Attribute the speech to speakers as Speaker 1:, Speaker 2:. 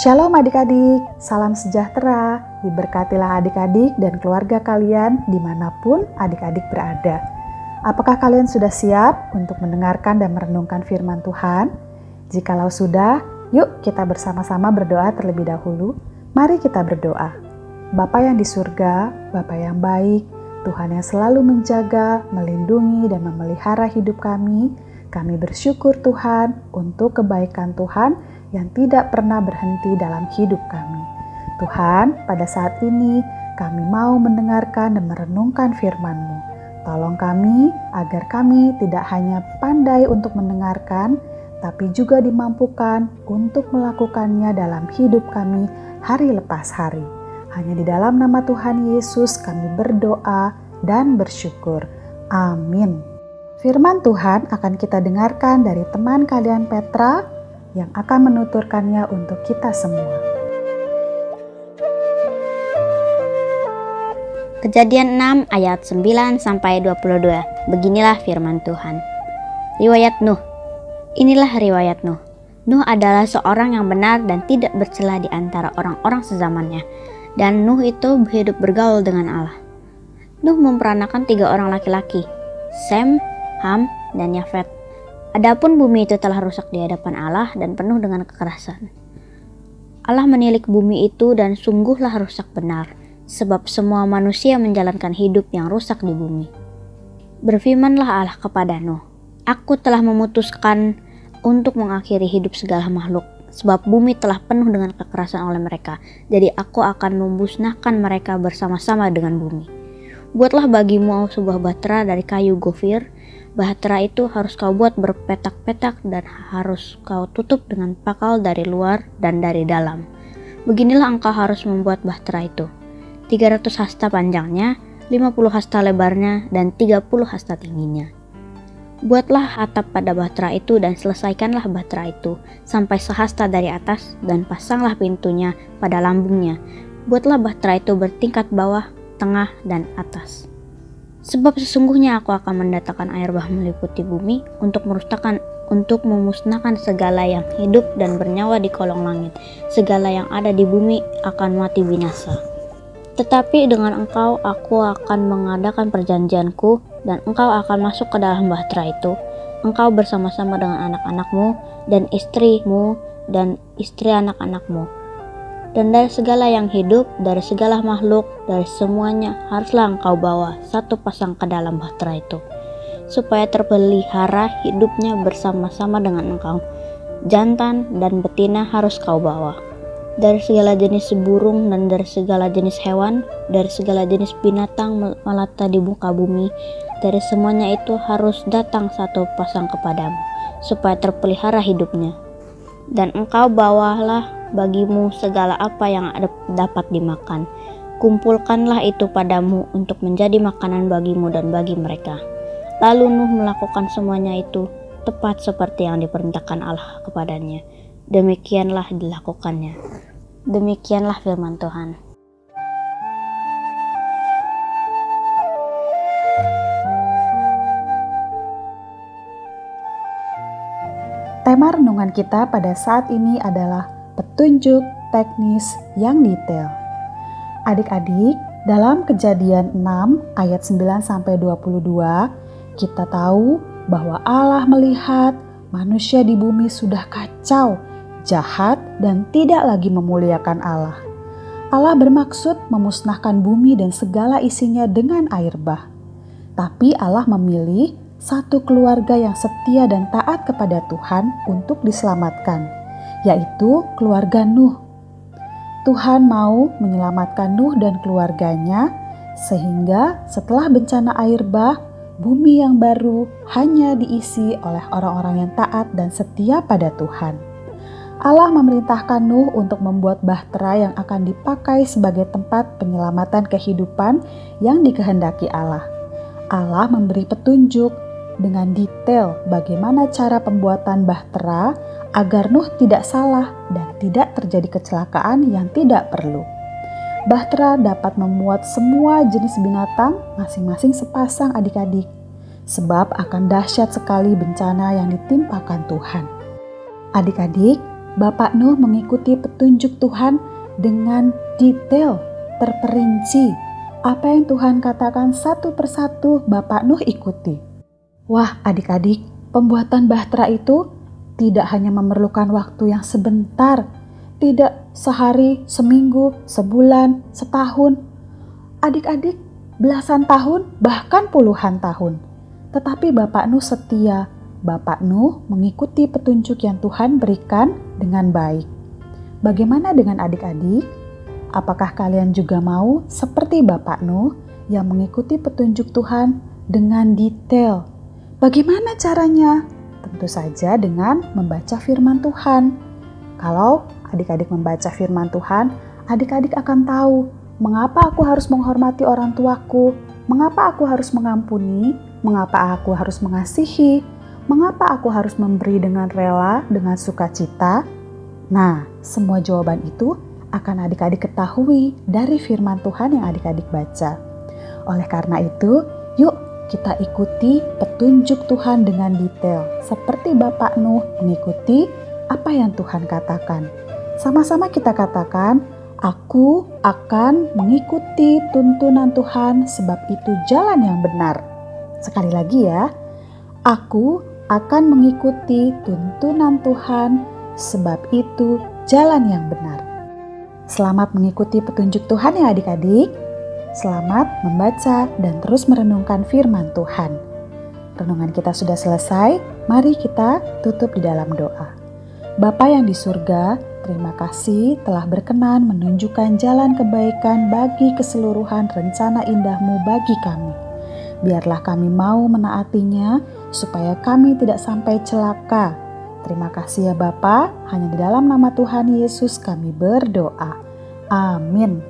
Speaker 1: Shalom adik-adik, salam sejahtera, diberkatilah adik-adik dan keluarga kalian di mana pun adik-adik berada. Apakah kalian sudah siap untuk mendengarkan dan merenungkan firman Tuhan? Jikalau sudah, yuk kita bersama-sama berdoa terlebih dahulu. Mari kita berdoa. Bapa yang di surga, Bapa yang baik, Tuhan yang selalu menjaga, melindungi, dan memelihara hidup kami, kami bersyukur Tuhan untuk kebaikan Tuhan yang tidak pernah berhenti dalam hidup kami. Tuhan, pada saat ini kami mau mendengarkan dan merenungkan firman-Mu. Tolong kami agar kami tidak hanya pandai untuk mendengarkan, tapi juga dimampukan untuk melakukannya dalam hidup kami hari lepas hari. Hanya di dalam nama Tuhan Yesus kami berdoa dan bersyukur. Amin. Firman Tuhan akan kita dengarkan dari teman kalian Petra yang akan menuturkannya untuk kita semua.
Speaker 2: Kejadian 6 ayat 9 sampai 22. Beginilah firman Tuhan. Riwayat Nuh. Inilah riwayat Nuh. Nuh adalah seorang yang benar dan tidak bercela di antara orang-orang sezamannya. Dan Nuh itu hidup bergaul dengan Allah. Nuh memperanakan tiga orang laki-laki, Sem, Ham, dan Yafet. Adapun bumi itu telah rusak di hadapan Allah dan penuh dengan kekerasan. Allah menilik bumi itu dan sungguhlah rusak benar, sebab semua manusia menjalankan hidup yang rusak di bumi. Berfirmanlah Allah kepada Nuh, Aku telah memutuskan untuk mengakhiri hidup segala makhluk, sebab bumi telah penuh dengan kekerasan oleh mereka, jadi aku akan memusnahkan mereka bersama-sama dengan bumi. Buatlah bagimu sebuah bahtera dari kayu gofir, Bahtera itu harus kau buat berpetak-petak dan harus kau tutup dengan pakal dari luar dan dari dalam. Beginilah engkau harus membuat bahtera itu. 300 hasta panjangnya, 50 hasta lebarnya, dan 30 hasta tingginya. Buatlah atap pada bahtera itu dan selesaikanlah bahtera itu sampai sehasta dari atas dan pasanglah pintunya pada lambungnya. Buatlah bahtera itu bertingkat bawah, tengah, dan atas. Sebab sesungguhnya aku akan mendatangkan air bah meliputi bumi untuk merusakkan untuk memusnahkan segala yang hidup dan bernyawa di kolong langit. Segala yang ada di bumi akan mati binasa. Tetapi dengan engkau aku akan mengadakan perjanjianku dan engkau akan masuk ke dalam bahtera itu. Engkau bersama-sama dengan anak-anakmu dan istrimu dan istri anak-anakmu dan dari segala yang hidup, dari segala makhluk, dari semuanya haruslah engkau bawa satu pasang ke dalam bahtera itu, supaya terpelihara hidupnya bersama-sama dengan engkau. Jantan dan betina harus kau bawa. Dari segala jenis burung dan dari segala jenis hewan, dari segala jenis binatang melata di muka bumi, dari semuanya itu harus datang satu pasang kepadamu, supaya terpelihara hidupnya. Dan engkau bawalah bagimu segala apa yang dapat dimakan. Kumpulkanlah itu padamu untuk menjadi makanan bagimu dan bagi mereka. Lalu Nuh melakukan semuanya itu tepat seperti yang diperintahkan Allah kepadanya. Demikianlah dilakukannya. Demikianlah firman Tuhan.
Speaker 1: Tema renungan kita pada saat ini adalah petunjuk teknis yang detail. Adik-adik, dalam kejadian 6 ayat 9 sampai 22, kita tahu bahwa Allah melihat manusia di bumi sudah kacau, jahat dan tidak lagi memuliakan Allah. Allah bermaksud memusnahkan bumi dan segala isinya dengan air bah. Tapi Allah memilih satu keluarga yang setia dan taat kepada Tuhan untuk diselamatkan yaitu keluarga Nuh. Tuhan mau menyelamatkan Nuh dan keluarganya, sehingga setelah bencana air bah, bumi yang baru hanya diisi oleh orang-orang yang taat dan setia pada Tuhan. Allah memerintahkan Nuh untuk membuat bahtera yang akan dipakai sebagai tempat penyelamatan kehidupan yang dikehendaki Allah. Allah memberi petunjuk dengan detail bagaimana cara pembuatan bahtera agar Nuh tidak salah dan tidak terjadi kecelakaan yang tidak perlu. Bahtera dapat memuat semua jenis binatang masing-masing sepasang adik-adik, sebab akan dahsyat sekali bencana yang ditimpakan Tuhan. Adik-adik, Bapak Nuh mengikuti petunjuk Tuhan dengan detail, terperinci. Apa yang Tuhan katakan satu persatu Bapak Nuh ikuti. Wah adik-adik, pembuatan bahtera itu tidak hanya memerlukan waktu yang sebentar, tidak sehari, seminggu, sebulan, setahun. Adik-adik, belasan tahun, bahkan puluhan tahun. Tetapi Bapak Nuh setia. Bapak Nuh mengikuti petunjuk yang Tuhan berikan dengan baik. Bagaimana dengan adik-adik? Apakah kalian juga mau seperti Bapak Nuh yang mengikuti petunjuk Tuhan dengan detail? Bagaimana caranya? Tentu saja dengan membaca firman Tuhan. Kalau adik-adik membaca firman Tuhan, adik-adik akan tahu mengapa aku harus menghormati orang tuaku, mengapa aku harus mengampuni, Mengapa aku harus mengasihi? Mengapa aku harus memberi dengan rela, dengan sukacita? Nah, semua jawaban itu akan adik-adik ketahui dari firman Tuhan yang adik-adik baca. Oleh karena itu, yuk kita ikuti petunjuk Tuhan dengan detail, seperti Bapak Nuh mengikuti apa yang Tuhan katakan. Sama-sama kita katakan, "Aku akan mengikuti tuntunan Tuhan, sebab itu jalan yang benar." Sekali lagi ya, aku akan mengikuti tuntunan Tuhan, sebab itu jalan yang benar. Selamat mengikuti petunjuk Tuhan ya adik-adik. Selamat membaca dan terus merenungkan firman Tuhan. Renungan kita sudah selesai, mari kita tutup di dalam doa. Bapa yang di surga, terima kasih telah berkenan menunjukkan jalan kebaikan bagi keseluruhan rencana indahmu bagi kami. Biarlah kami mau menaatinya supaya kami tidak sampai celaka. Terima kasih ya Bapa, hanya di dalam nama Tuhan Yesus kami berdoa. Amin.